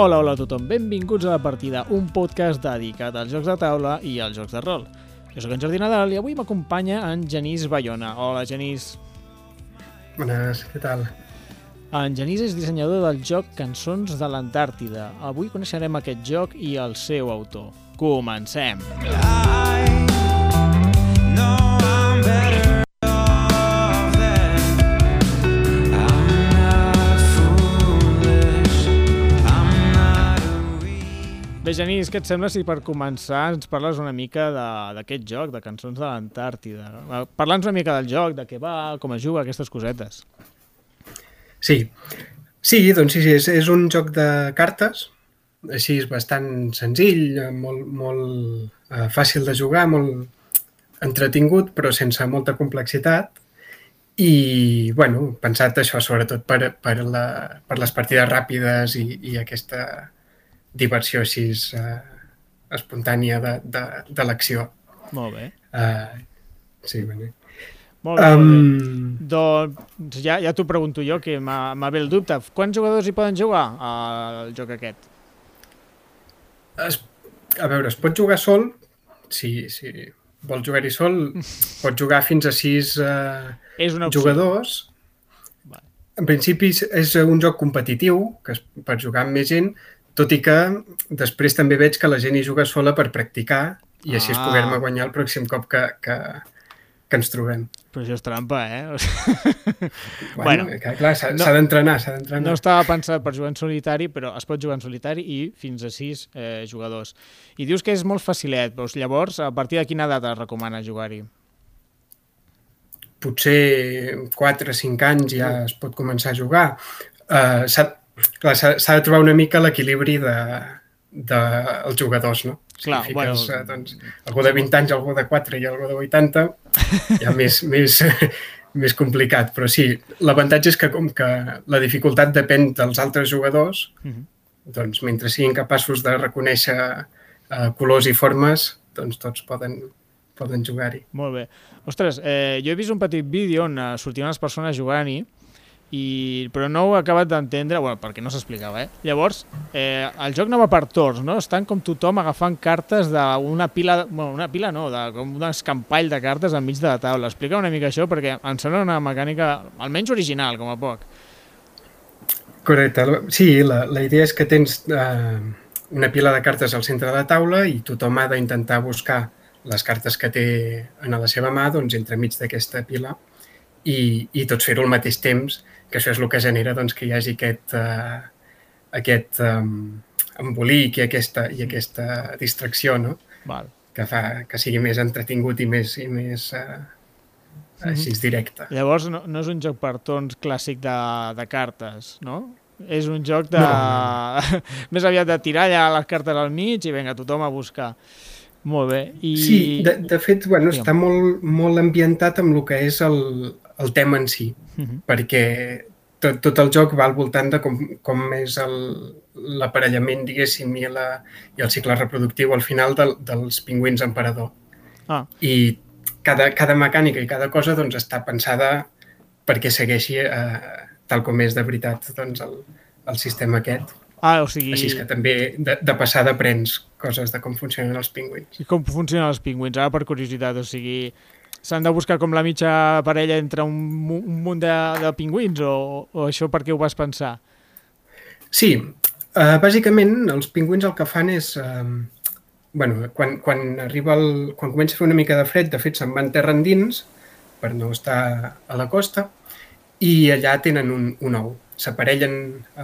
Hola, hola a tothom, benvinguts a La Partida, un podcast dedicat als jocs de taula i als jocs de rol. Jo sóc en Jordi Nadal i avui m'acompanya en Genís Bayona. Hola, Genís. Bones, què tal? En Genís és dissenyador del joc Cançons de l'Antàrtida. Avui coneixerem aquest joc i el seu autor. Comencem! Bé, Genís, què et sembla si per començar ens parles una mica d'aquest joc, de Cançons de l'Antàrtida? Parla'ns una mica del joc, de què va, com es juga, aquestes cosetes. Sí, sí doncs sí, sí és, és un joc de cartes, així és bastant senzill, molt, molt eh, fàcil de jugar, molt entretingut, però sense molta complexitat. I, bueno, pensat això sobretot per, per, la, per les partides ràpides i, i aquesta diversió així eh, espontània de, de, de l'acció. Molt bé. Uh, sí, bé, molt bé. Um, Doncs ja, ja t'ho pregunto jo, que m'ha ve el dubte. Quants jugadors hi poden jugar al joc aquest? Es, a veure, es pot jugar sol, si, si vols jugar-hi sol, pots jugar fins a sis uh, És una opció. jugadors. Vale. En principi és- és un joc competitiu, que es, per jugar amb més gent, tot i que després també veig que la gent hi juga sola per practicar i així Ah. ah. poder-me guanyar el pròxim cop que, que, que ens trobem. Però això és trampa, eh? Bueno, Bueno, que, clar, s'ha no- d'entrenar, s'ha d'entrenar. No estava pensat per jugar en solitari, però es pot jugar en solitari i fins a sis eh, jugadors. I dius que és molt facilet, doncs llavors, a partir de quina data es recomana jugar-hi? potser 4 o 5 anys ja es pot començar a jugar. Uh, clar, s'ha de trobar una mica l'equilibri de, de els jugadors, no? Clar, si bueno- fiques, eh, doncs, algú de 20 anys, algú de 4 i algú de 80, ja més, més, més complicat. Però sí, l'avantatge és que com que la dificultat depèn dels altres jugadors, Mhm. doncs mentre siguin capaços de reconèixer uh, colors i formes, doncs tots poden, poden jugar-hi. Molt bé. Ostres, eh, jo he vist un petit vídeo on eh, sortien les persones jugant-hi, i, però no ho he acabat d'entendre, bueno, perquè no s'explicava, eh? Llavors, eh, el joc no va per torns, no? Estan com tothom agafant cartes d'una pila, bueno, una pila no, de, com un escampall de cartes enmig de la taula. Explica una mica això, perquè em sembla una mecànica almenys original, com a poc. Correcte. Sí, la, la idea és que tens eh, una pila de cartes al centre de la taula i tothom ha d'intentar buscar les cartes que té en la seva mà doncs, entremig d'aquesta pila i, i tots fer-ho al mateix temps, que això és el que genera doncs, que hi hagi aquest, eh, aquest um, embolic i aquesta, i aquesta distracció, no? Val. que fa que sigui més entretingut i més, i més eh, així directe. Llavors, no, no és un joc per torns clàssic de, de cartes, no? És un joc de... No, Més aviat de tirar allà les cartes al mig i vinga, tothom a buscar. Molt bé. I... Sí, de, de fet, bueno, Digue'm. està molt, molt ambientat amb el que és el, el tema en si, Mhm. perquè tot, tot el joc va al voltant de com, com és el- l'aparellament, diguéssim, i, la, i el cicle reproductiu al final del, dels pingüins emperador. Ah, I cada, cada mecànica i cada cosa doncs, està pensada perquè segueixi eh, tal com és de veritat doncs, el, el sistema aquest. ah, o sigui... Així és que també de, de passada aprens coses de com funcionen els pingüins. I com funcionen els pingüins? Ara, per curiositat, o sigui... S'han de buscar com la mitja parella entre un, un munt de, de pingüins o, o això per què ho vas pensar? Sí, uh, bàsicament els pingüins el que fan és... Uh, bueno, quan, quan, arriba el, quan comença a fer una mica de fred, de fet se'n van terra endins per no estar a la costa i allà tenen un, un ou. S'aparellen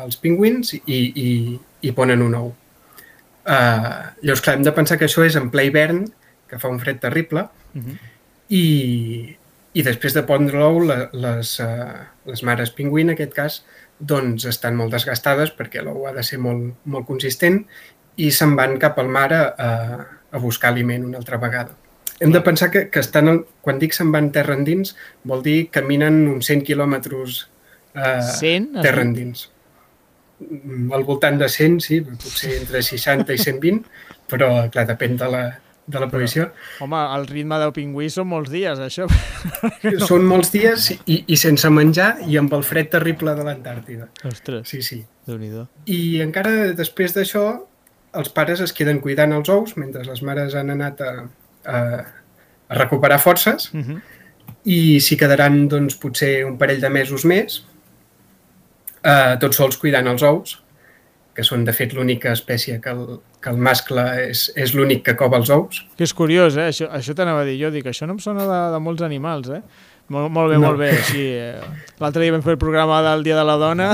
els pingüins i, i, i ponen un ou. Uh, llavors, clar, hem de pensar que això és en ple hivern, que fa un fred terrible, Uh -huh. I, i després de pondre l'ou, les, uh, les mares pingüí, en aquest cas, doncs estan molt desgastades perquè l'ou ha de ser molt, molt consistent i se'n van cap al mar a, a, buscar aliment una altra vegada. Hem de pensar que, que estan, el, quan dic se'n van terra endins, vol dir caminen uns 100 quilòmetres eh, 100? terra endins. Mm, Al voltant de 100, sí, potser entre 60 i 120, però clar, depèn de la, de la posició. Home, el ritme del pingüí són molts dies, això. Són molts dies i, i sense menjar i amb el fred terrible de l'Antàrtida. Ostres, Sí, sí. déu-n'hi-do. I encara després d'això, els pares es queden cuidant els ous mentre les mares han anat a, a, a recuperar forces Uh -huh. i s'hi quedaran doncs, potser un parell de mesos més, eh, tots sols cuidant els ous, que són de fet l'única espècie que el, que el mascle és, és l'únic que cova els ous. Que és curiós, eh? Això, això t'anava a dir jo, dic, això no em sona de, de molts animals, eh? Molt, molt bé, No. molt bé. Així, eh? L'altre dia vam fer el programa del Dia de la Dona,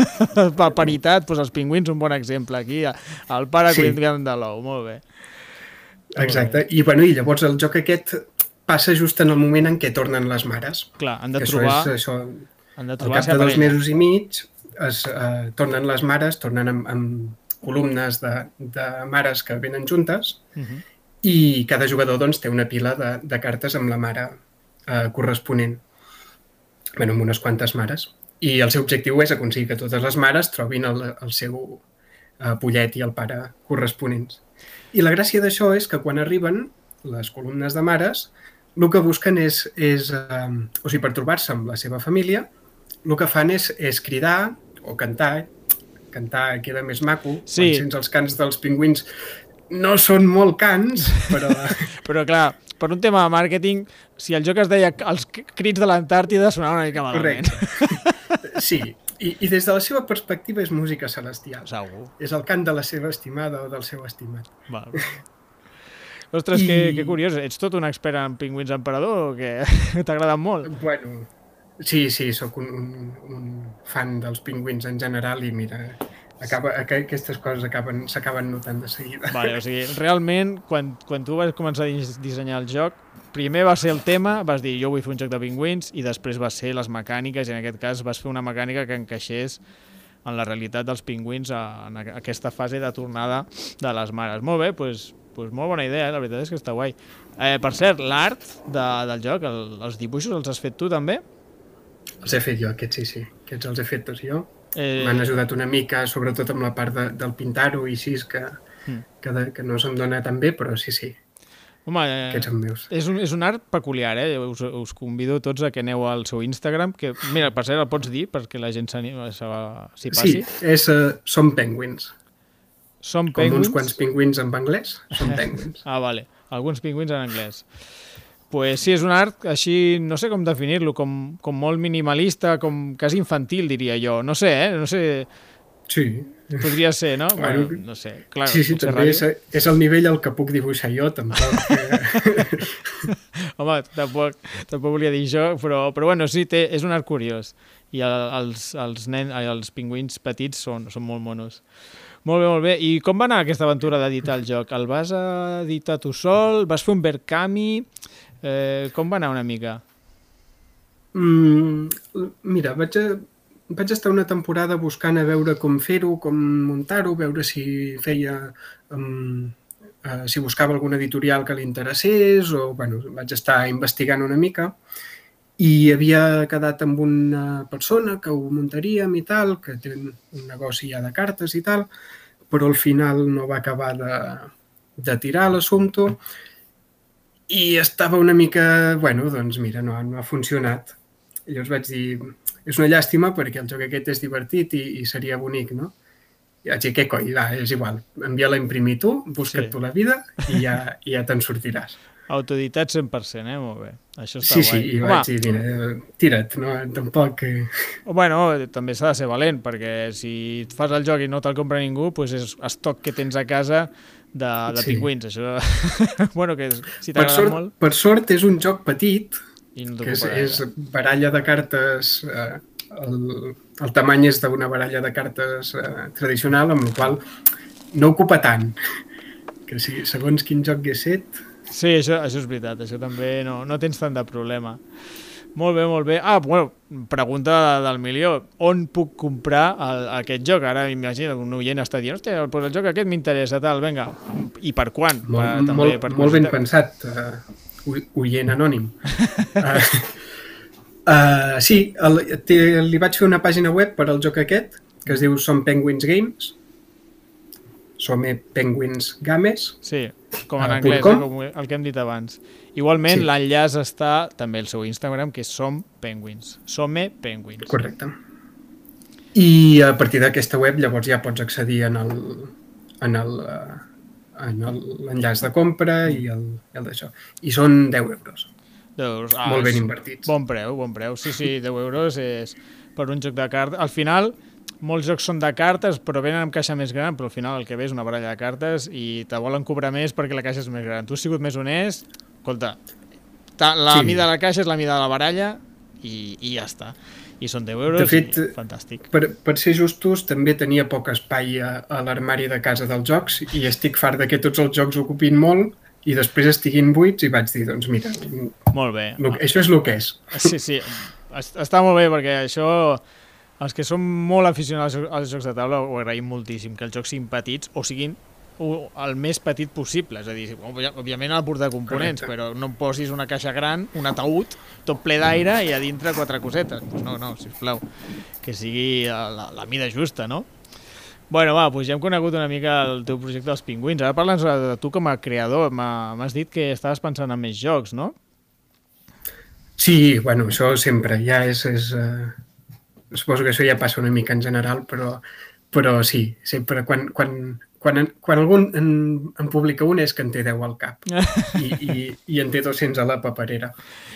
per paritat, doncs els pingüins un bon exemple. Aquí, el pare Sí. sí. cuidant de l'ou, molt bé. Exacte. I, bueno, I llavors el joc aquest passa just en el moment en què tornen les mares. Clar, han de que trobar, això és això, han de al trobar cap de dos mesos i mig es, eh, tornen les mares, tornen amb, amb columnes de, de mares que venen juntes Uh -huh. i cada jugador doncs, té una pila de, de cartes amb la mare eh, corresponent. bueno, amb unes quantes mares. I el seu objectiu és aconseguir que totes les mares trobin el, el seu eh, pollet i el pare corresponents. I la gràcia d'això és que quan arriben les columnes de mares, el que busquen és, és eh, o sigui, per trobar-se amb la seva família, el que fan és, és cridar o cantar, cantar queda més maco, Sí. quan sents els cants dels pingüins no són molt cants, però Però clar, per un tema de màrqueting, si el joc es deia els crits de l'Antàrtida sonava una mica malament. correcte. Sí, i, i des de la seva perspectiva és música celestial. Segur. És el cant de la seva estimada o del seu estimat. Val. Ostres, I- que, que curiós. Ets tot un expert en pingüins emperador o què? T'ha agradat molt? Bueno, sí, sí, sóc un, un, un fan dels pingüins en general i mira, acaba, aqu- aquestes coses acaben s'acaben notant de seguida. Vale, o sigui, realment, quan, quan tu vas començar a dis- dissenyar el joc, primer va ser el tema, vas dir jo vull fer un joc de pingüins, i després va ser les mecàniques, i en aquest cas vas fer una mecànica que encaixés en la realitat dels pingüins en aquesta fase de tornada de les mares. Molt bé, doncs, pues molt bona idea, eh? la veritat és que està guai. Eh, per cert, l'art de, del joc, el, els dibuixos els has fet tu també? Els he fet jo, aquests sí, sí. Aquests els he fet tots jo. Eh, M'han ajudat una mica, sobretot amb la part de, del pintar-ho i així, que, Mm. que, de, que no se'm dona tan bé, però sí, sí, home, eh. És un, és un art peculiar, eh? Us, us convido tots a que aneu al seu Instagram, que, mira, per cert, el pots dir perquè la gent s'hi passi. Sí, és, uh, són penguins. Som Com penguins. uns quants pingüins en anglès, són penguins. Ah, vale. Alguns pingüins en anglès. Pues sí, és un art així, no sé com definir-lo, com, com molt minimalista, com quasi infantil, diria jo. No sé, eh? No sé, Sí, podria ser, no? Bueno, Bueno, no sé. Clar, sí, sí, també és, ràdio. és el nivell al que puc dibuixar jo, tampoc. eh, Home, tampoc, tampoc volia dir això, però, però bueno, sí, té, és un art curiós. I el, els, els, nen, els pingüins petits són, són molt monos. Molt bé, molt bé. I com va anar aquesta aventura d'editar el joc? El vas editar tu sol? Vas fer un Berkami? Eh, com va anar una mica? Mm, mira, vaig, a, vaig estar una temporada buscant a veure com fer-ho, com muntar-ho, veure si feia... Um, uh, si buscava algun editorial que li interessés o, bueno, vaig estar investigant una mica i havia quedat amb una persona que ho muntaríem i tal, que té un negoci ja de cartes i tal, però al final no va acabar de, de tirar l'assumpte i estava una mica, bueno, doncs mira, no, no ha funcionat. I llavors vaig dir, és una llàstima perquè el joc aquest és divertit i, i seria bonic, no? I vaig dir, què coi, va, és igual, envia-la a imprimir tu, busca't Sí. sí. tu la vida i ja, i ja te'n sortiràs. Autoditat 100%, eh? Molt bé. Això està Sí, sí, guai. i vaig dir, mira, tira't, no? Tampoc... Eh... Bueno, també s'ha de ser valent, perquè si et fas el joc i no te'l compra ningú, doncs és estoc que tens a casa de, de Sí. pingüins. Això, bueno, que si Per t'agrada sort, molt... per sort és un joc petit, I no que és, és baralla de cartes, eh, el, el tamany és d'una baralla de cartes eh, tradicional, amb la qual no ocupa tant. Que si, segons quin joc hagués set, Sí, això, això és veritat, això també no, no tens tant de problema. Molt bé, molt bé. Ah, bueno, pregunta del milió. On puc comprar el, aquest joc? Ara imagina, un oient està dient, hòstia, pues el joc aquest m'interessa, tal, vinga. I per quan? Molt, per, també, molt, per molt ben pensat, uh, oient anònim. uh, uh, sí, el, té, li vaig fer una pàgina web per al joc aquest, que es diu Som Penguins Games, Som Penguins Games, Sí, com en Ah, anglès, eh, com? el que hem dit abans. Igualment, Sí. l'enllaç està també al seu Instagram, que és Som Penguins. Some Penguins. correcte. I a partir d'aquesta web llavors ja pots accedir en el, en el, uh, en l'enllaç de compra i el, el d'això. I són 10 euros. 10 euros. Ah, molt ben invertits. Bon preu, bon preu. Sí, sí, 10 euros és per un joc de cartes. Al final, molts jocs són de cartes, però venen amb caixa més gran, però al final el que ve és una baralla de cartes i te volen cobrar més perquè la caixa és més gran. Tu has sigut més honest, escolta, ta- la Sí. mida de la caixa és la mida de la baralla i, i ja està. I són 10 euros De fet, i fantàstic. Per, per ser justos, també tenia poc espai a, a l'armari de casa dels jocs i estic fart de que tots els jocs ocupin molt i després estiguin buits i vaig dir, doncs mira, Molt bé. lo, això és el que és. Sí, sí, Es- està molt bé perquè això, els que som molt aficionats als jocs de taula ho agraïm moltíssim, que els jocs siguin petits o siguin el més petit possible, és a dir, òbvia- òbviament ha de portar components, Correcte. però no em posis una caixa gran, un ataúd, tot ple d'aire i a dintre quatre cosetes. Pues no, no, sisplau, que sigui la, la, la mida justa, no? Bueno, va, doncs ja hem conegut una mica el teu projecte dels pingüins. Ara parla'ns de tu com a creador. M'ha- M'has dit que estaves pensant en més jocs, no? Sí, bueno, això sempre, ja és... és uh, suposo que això ja passa una mica en general, però, però sí, sempre quan, quan, quan, quan algú en, en publica un és que en té 10 al cap i, i, i en té 200 a la paperera.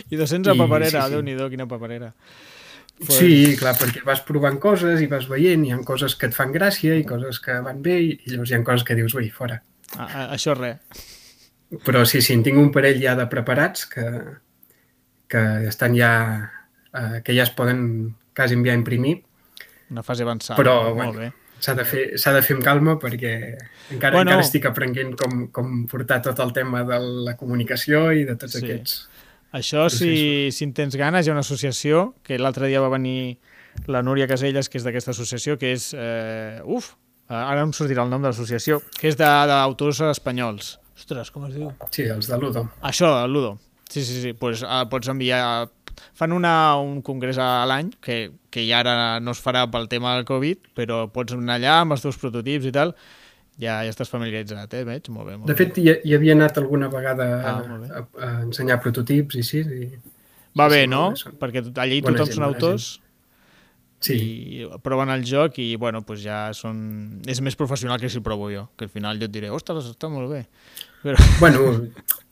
I 200 a I- paperera, sí, sí. Déu-n'hi-do, quina paperera. Pues- Sí, clar, perquè vas provant coses i vas veient, hi ha coses que et fan gràcia i coses que van bé i, i llavors hi ha coses que dius, ui, fora. A, a, això res. Però sí, sí, en tinc un parell ja de preparats que, que estan ja, eh, que ja es poden quasi enviar a imprimir, Una fase avançada. però Molt bueno, bé. s'ha de, fer, s'ha de fer amb calma perquè encara, Bueno. encara estic aprenent com, com portar tot el tema de la comunicació i de tots Sí. aquests. Això, si, si en tens ganes, hi ha una associació, que l'altre dia va venir la Núria Caselles, que és d'aquesta associació, que és... Eh, uf, ara em sortirà el nom de l'associació, que és de- d'autors espanyols. Ostres, com es diu? Sí, els de Ludo. Això, el Ludo. Sí, sí, sí. Pues, uh, pots enviar... Fan una, un congrés a l'any, que, que ja ara no es farà pel tema del Covid, però pots anar allà amb els teus prototips i tal. Ja, ja estàs familiaritzat, eh? Veig? Molt bé, molt De bé. fet, hi, hi havia anat alguna vegada Ah, a, bé. a, a ensenyar prototips i sí, i, Va bé, sí, no? bé, són- Perquè allí bona tothom gent, són autors sí. i proven el joc i, bueno, pues ja són... És més professional que si el provo jo, que al final jo et diré, ostres, està molt bé. Però... Bueno,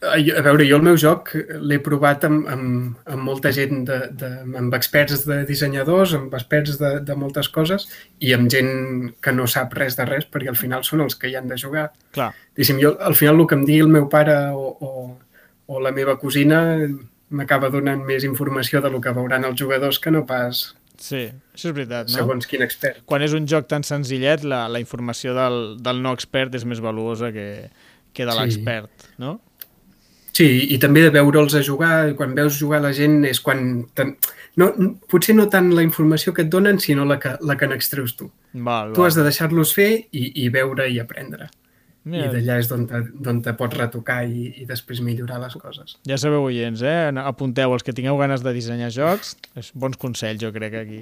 a a veure, jo el meu joc l'he provat amb, amb, amb molta gent, de, de, amb experts de dissenyadors, amb experts de, de moltes coses i amb gent que no sap res de res perquè al final són els que hi han de jugar. Clar, Diguéssim, jo, al final el que em digui el meu pare o, o, o la meva cosina m'acaba donant més informació de lo que veuran els jugadors que no pas sí, això és veritat, no? segons quin expert. Quan és un joc tan senzillet, la, la informació del, del no expert és més valuosa que, que de Sí. l'expert, no? Sí, i també de veure'ls a jugar, quan veus jugar la gent és quan... No, potser no tant la informació que et donen, sinó la que, la que n'extreus tu. Val, Tu val. has de deixar-los fer i, i veure i aprendre. Mira, I d'allà és d'on te, te pots retocar i, i després millorar les coses. Ja sabeu, oients, eh? Apunteu, els que tingueu ganes de dissenyar jocs, és bons consells, jo crec, aquí.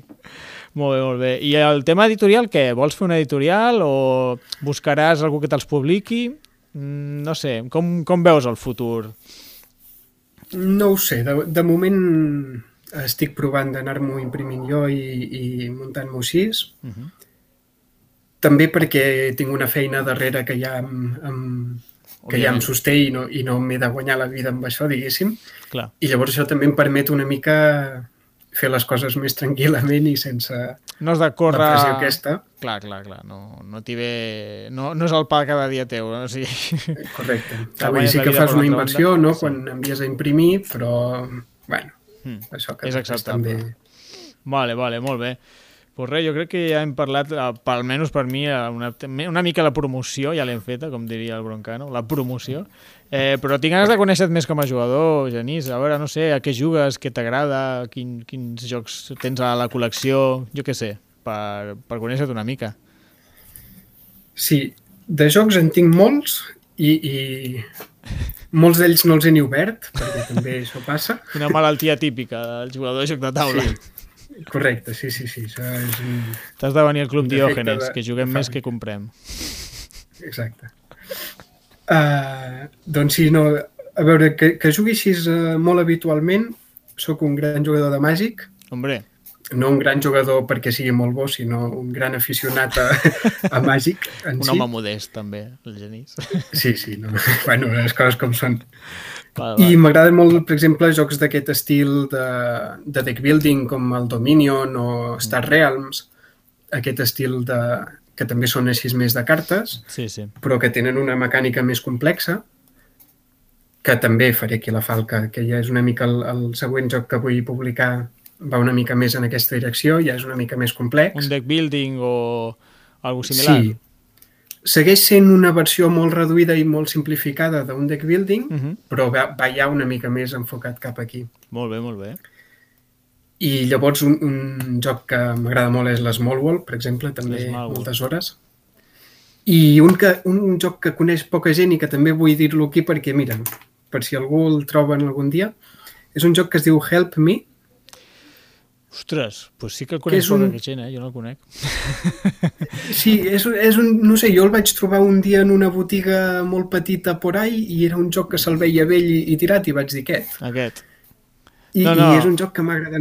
Molt bé, molt bé. I el tema editorial, què? Vols fer una editorial o buscaràs algú que te'ls publiqui? Mm, No sé, com, com veus el futur? No ho sé, de, de moment estic provant d'anar-m'ho imprimint jo i, i muntant-m'ho així. Uh -huh. També perquè tinc una feina darrere que ja em, em, que ja em sosté i no, i no m'he de guanyar la vida amb això, diguéssim. Clar. I llavors això també em permet una mica fer les coses més tranquil·lament i sense No has de la córrer... pressió aquesta. Clar, clar, clar. No, no t'hi ve... No, no és el pa cada dia teu, no? O sigui... Correcte. Te vull dir, guanyes sí la que fas una inversió, banda. no?, Sí. quan envies a imprimir, però, bueno, Mm. això que És també... Vale, vale, molt bé. Pues res, jo crec que ja hem parlat, eh, almenys per mi, eh, una, una mica la promoció, ja l'hem feta, com diria el Broncano, la promoció. Eh, però tinc ganes de conèixer més com a jugador, Genís. A veure, no sé, a què jugues, què t'agrada, quin, quins jocs tens a la col·lecció, jo què sé, per, per conèixer-te una mica. Sí, de jocs en tinc molts i, i molts d'ells no els he ni obert, perquè també això passa. Una malaltia típica del jugador de joc de taula. Sí. Correcte, sí, sí, sí. És un... T'has de venir al Club Diògenes, de- que juguem més que comprem. Exacte. Uh, doncs sí, no, a veure, que, que jugui així uh, molt habitualment, sóc un gran jugador de Màgic, Hombre, no un gran jugador perquè sigui molt bo, sinó un gran aficionat a, a Màgic en un si. home modest, també, el Genís. Sí, sí, no. bueno, les coses com són. I m'agraden molt, per exemple, jocs d'aquest estil de, de deck building com el Dominion o Star Realms, aquest estil de, que també són així més de cartes, Sí, sí. però que tenen una mecànica més complexa, que també faré aquí la falca, que ja és una mica el, el següent joc que vull publicar va una mica més en aquesta direcció, ja és una mica més complex. Un deck building o algo similar. Sí. Segueix sent una versió molt reduïda i molt simplificada d'un deck building, Uh -huh. però va, va ja una mica més enfocat cap aquí. Molt bé, molt bé. I llavors un, un joc que m'agrada molt és l'Small World, per exemple, també moltes hores. I un, que, un, un joc que coneix poca gent i que també vull dir-lo aquí perquè, mira, per si algú el troben algun dia, és un joc que es diu Help Me, Ostres, doncs sí que el Que conec és un- gent, eh? Jo no el conec. Sí, és, és un, no sé, jo el vaig trobar un dia en una botiga molt petita por ahí i era un joc que se'l veia vell i, i tirat i vaig dir aquest. Aquest. I, No, no, i és un joc que m'agrada.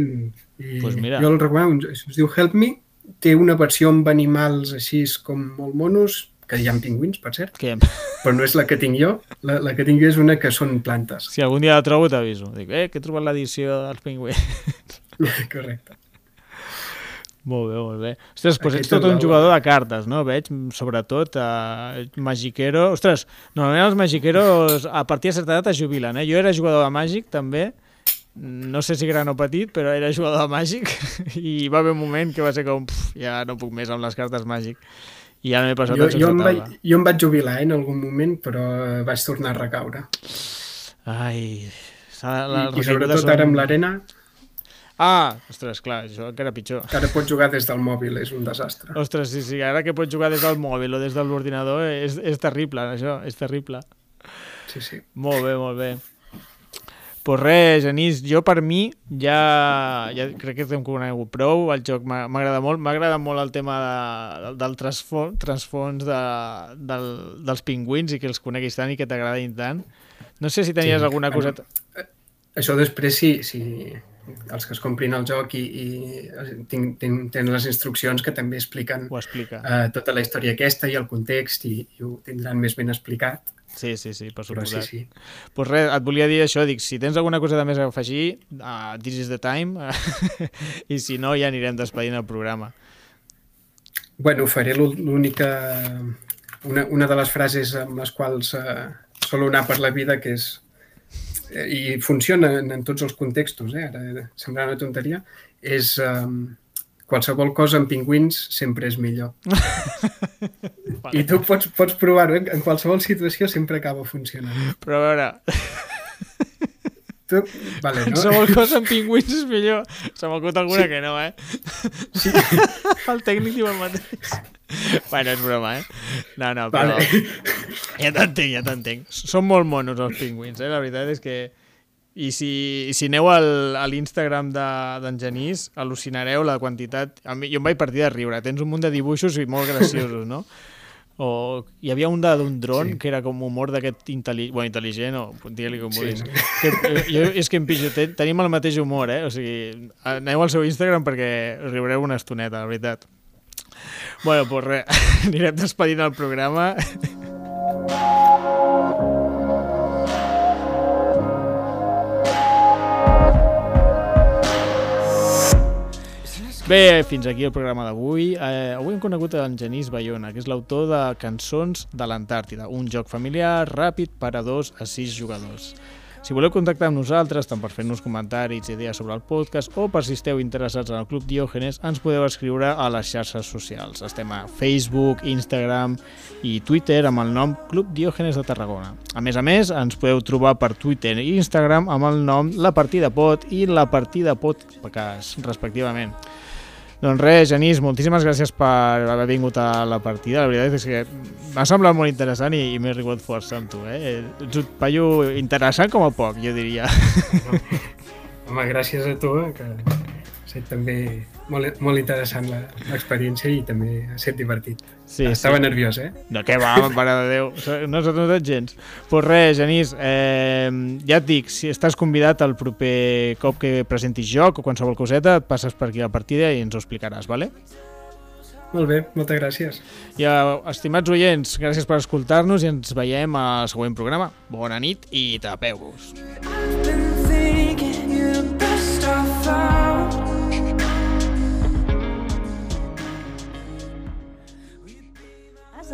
i Pues mira. Jo el recomano, es diu Help Me, té una versió amb animals així com molt monos, que hi ha pingüins, per cert, Que, però no és la que tinc jo. La, la que tinc jo és una que són plantes. si algun dia la trobo t'aviso. Dic, eh, que he trobat l'edició dels pingüins. Correcte. molt bé, molt bé. Ostres, doncs ets tot un jugador de cartes, no? Veig, sobretot, eh, magiquero... Ostres, normalment els magiqueros a partir de certa edat es jubilen, eh? Jo era jugador de màgic, també, no sé si gran o petit, però era jugador de màgic i va haver un moment que va ser com, pf, ja no puc més amb les cartes màgic. I ja no m'he passat Jo, jo, em vaig, jo em vaig jubilar eh, en algun moment, però eh, vaig tornar a recaure. Ai... I, les I recaigudes sobretot són- ara amb l'arena, Ah, ostres, clar, això encara pitjor. que ara pots jugar des del mòbil, és un desastre. Ostres, sí, sí, ara que pots jugar des del mòbil o des de l'ordinador és, és terrible, això, és terrible. Sí, sí. Molt bé, molt bé. Pues res, Genís, jo per mi ja, ja crec que t'hem conegut prou, el joc m'agrada molt, m'agrada molt el tema de, del trasfons, trasfons de, del, dels pingüins i que els coneguis tant i que t'agradin tant. No sé si tenies Sí, alguna bueno, coseta... Això després, sí, sí, els que es comprin el joc i, i tinc, tinc, tenen les instruccions que també expliquen Ho explica. eh, tota la història aquesta i el context i, i ho tindran més ben explicat. Sí, sí, sí, per Però sí, suposat. sí. pues res, et volia dir això, dic, si tens alguna cosa de més a afegir, uh, this is the time, i si no ja anirem despedint el programa. Bueno, faré l'ú- l'única... Una, una de les frases amb les quals eh, solo anar per la vida, que és i funciona en, en tots els contextos, eh? ara semblarà una tonteria, és um, qualsevol cosa amb pingüins sempre és millor. I tu pots, pots provar-ho, eh? en qualsevol situació sempre acaba funcionant. Però a veure, Tu, vale, no? qualsevol cosa amb pingüins és millor. Se m'acut alguna Sí. que no, eh? Sí. El tècnic diu el mateix. Bueno, és broma, eh? No, no, però... Vale. Ja t'entenc, ja t'entenc. Són molt monos els pingüins, eh? La veritat és que... I si, si aneu al, a l'Instagram de- d'en Genís, al·lucinareu la quantitat... A mi, jo em vaig partir de riure. Tens un munt de dibuixos i molt graciosos, no? O hi havia un d'un dron Sí. que era com humor d'aquest intel·li... bueno, intel·ligent o digue-li com Sí, vulguis. no? Que, eh, jo, és que em pitjo, ten, tenim el mateix humor, eh? O sigui, aneu al seu Instagram perquè riureu una estoneta, la veritat. Bueno, doncs res, anirem despedint el programa. Bé, fins aquí el programa d'avui. Eh, avui hem conegut en Genís Bayona, que és l'autor de Cançons de l'Antàrtida, un joc familiar ràpid per a dos a sis jugadors. Si voleu contactar amb nosaltres, tant per fer-nos comentaris, idees sobre el podcast o per si esteu interessats en el Club Diògenes, ens podeu escriure a les xarxes socials. Estem a Facebook, Instagram i Twitter amb el nom Club Diògenes de Tarragona. A més a més, ens podeu trobar per Twitter i Instagram amb el nom La Partida Pot i La Partida Podcast, respectivament. Doncs res, Genís, moltíssimes gràcies per haver vingut a la partida. La veritat és que m'ha semblat molt interessant i, i m'he rigut força amb tu. Eh? Ets un paio interessant com a poc, jo diria. Home, gràcies a tu, eh, que estat també molt, molt interessant l'experiència i també ha estat divertit. Sí, Estava sí. nerviós, eh? No, què va, mare de Déu, no s'ha notat gens. Doncs pues res, Genís, eh, ja et dic, si estàs convidat el proper cop que presentis joc o qualsevol coseta, et passes per aquí a la partida i ens ho explicaràs, vale? Molt bé, moltes gràcies. I, estimats oients, gràcies per escoltar-nos i ens veiem al següent programa. Bona nit i tapeu-vos. been